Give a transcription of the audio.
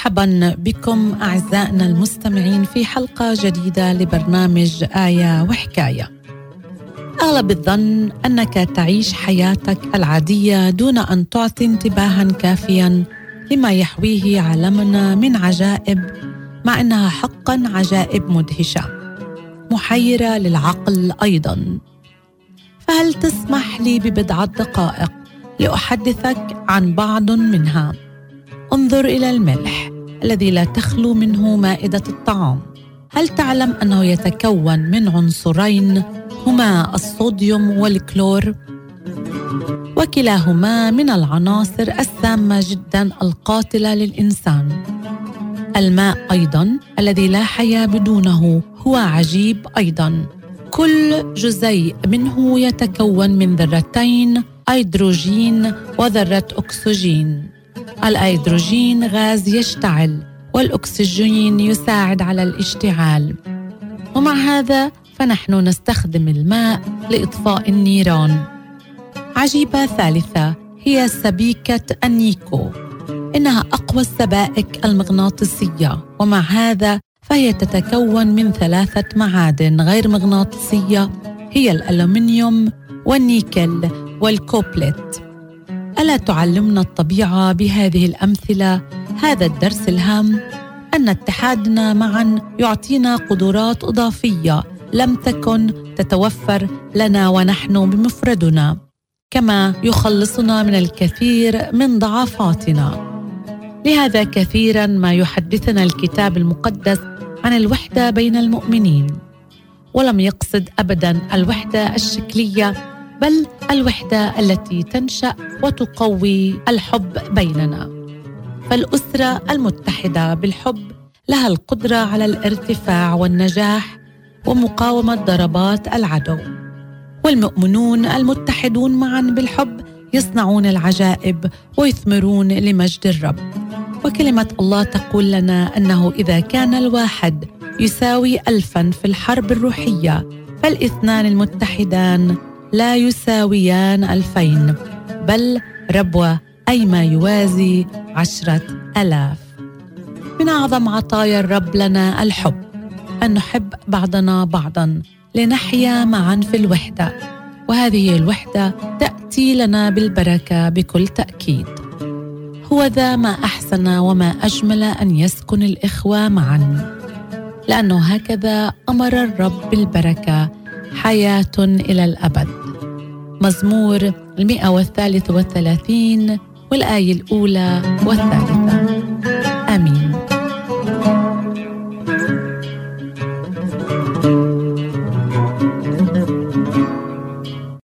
مرحبا بكم أعزائنا المستمعين في حلقة جديدة لبرنامج آية وحكاية. اغلب الظن أنك تعيش حياتك العادية دون أن تعطي انتباها كافيا لما يحويه عالمنا من عجائب مع أنها حقا عجائب مدهشة. محيرة للعقل أيضا. فهل تسمح لي ببضعة دقائق لأحدثك عن بعض منها؟ انظر إلى الملح الذي لا تخلو منه مائدة الطعام. هل تعلم أنه يتكون من عنصرين هما الصوديوم والكلور؟ وكلاهما من العناصر السامة جدا القاتلة للإنسان. الماء أيضا الذي لا حياة بدونه هو عجيب أيضا. كل جزيء منه يتكون من ذرتين هيدروجين وذرة أكسجين. الأيدروجين غاز يشتعل والأكسجين يساعد على الاشتعال. ومع هذا فنحن نستخدم الماء لإطفاء النيران. عجيبة ثالثة هي سبيكة النيكو إنها أقوى السبائك المغناطيسية. ومع هذا فهي تتكون من ثلاثة معادن غير مغناطيسية. هي الألومنيوم والنيكل والكوبلت ألا تعلمنا الطبيعة بهذه الأمثلة هذا الدرس الهام؟ أن اتحادنا معا يعطينا قدرات إضافية لم تكن تتوفر لنا ونحن بمفردنا كما يخلصنا من الكثير من ضعفاتنا. لهذا كثيرا ما يحدثنا الكتاب المقدس عن الوحدة بين المؤمنين ولم يقصد ابدا الوحدة الشكلية بل الوحدة التي تنشأ وتقوي الحب بيننا. فالأسرة المتحدة بالحب لها القدرة على الارتفاع والنجاح ومقاومة ضربات العدو. والمؤمنون المتحدون معا بالحب يصنعون العجائب ويثمرون لمجد الرب. وكلمة الله تقول لنا أنه إذا كان الواحد يساوي الفا في الحرب الروحية فالاثنان المتحدان لا يساويان ألفين بل ربوة أي ما يوازي عشرة ألاف. من أعظم عطايا الرب لنا الحب أن نحب بعضنا بعضا لنحيا معا في الوحدة. وهذه الوحدة تأتي لنا بالبركة بكل تأكيد. هو ذا ما أحسن وما أجمل أن يسكن الإخوة معا. لأنه هكذا أمر الرب بالبركة حياة إلى الأبد. مزمور المئة والثالث والثلاثين والآية الأولى والثالثة.